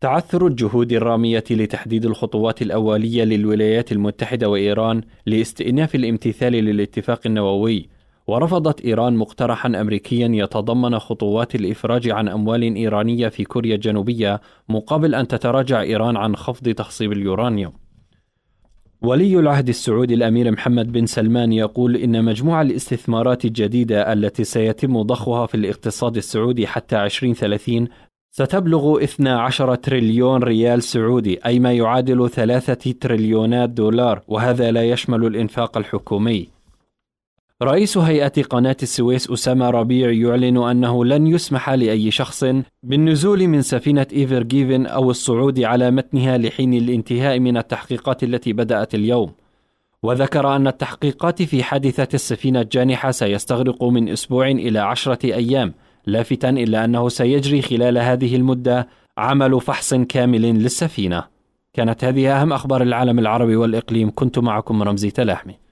تعثر الجهود الرامية لتحديد الخطوات الأولية للولايات المتحدة وإيران لاستئناف الامتثال للاتفاق النووي. ورفضت إيران مقترحا أمريكيا يتضمن خطوات الإفراج عن أموال إيرانية في كوريا الجنوبية مقابل أن تتراجع إيران عن خفض تخصيب اليورانيوم. ولي العهد السعودي الأمير محمد بن سلمان يقول إن مجموع الاستثمارات الجديدة التي سيتم ضخها في الاقتصاد السعودي حتى 2030 ستبلغ 12 تريليون ريال سعودي أي ما يعادل ثلاثة تريليونات دولار وهذا لا يشمل الإنفاق الحكومي. رئيس هيئة قناة السويس أسامة ربيع يعلن أنه لن يسمح لأي شخص بالنزول من سفينة إيفر جيفن أو الصعود على متنها لحين الانتهاء من التحقيقات التي بدأت اليوم. وذكر أن التحقيقات في حادثة السفينة الجانحة سيستغرق من أسبوع إلى عشرة أيام. لافتا إلى أنه سيجري خلال هذه المدة عمل فحص كامل للسفينة. كانت هذه أهم أخبار العالم العربي والإقليم. كنت معكم رمزي تلاحمي.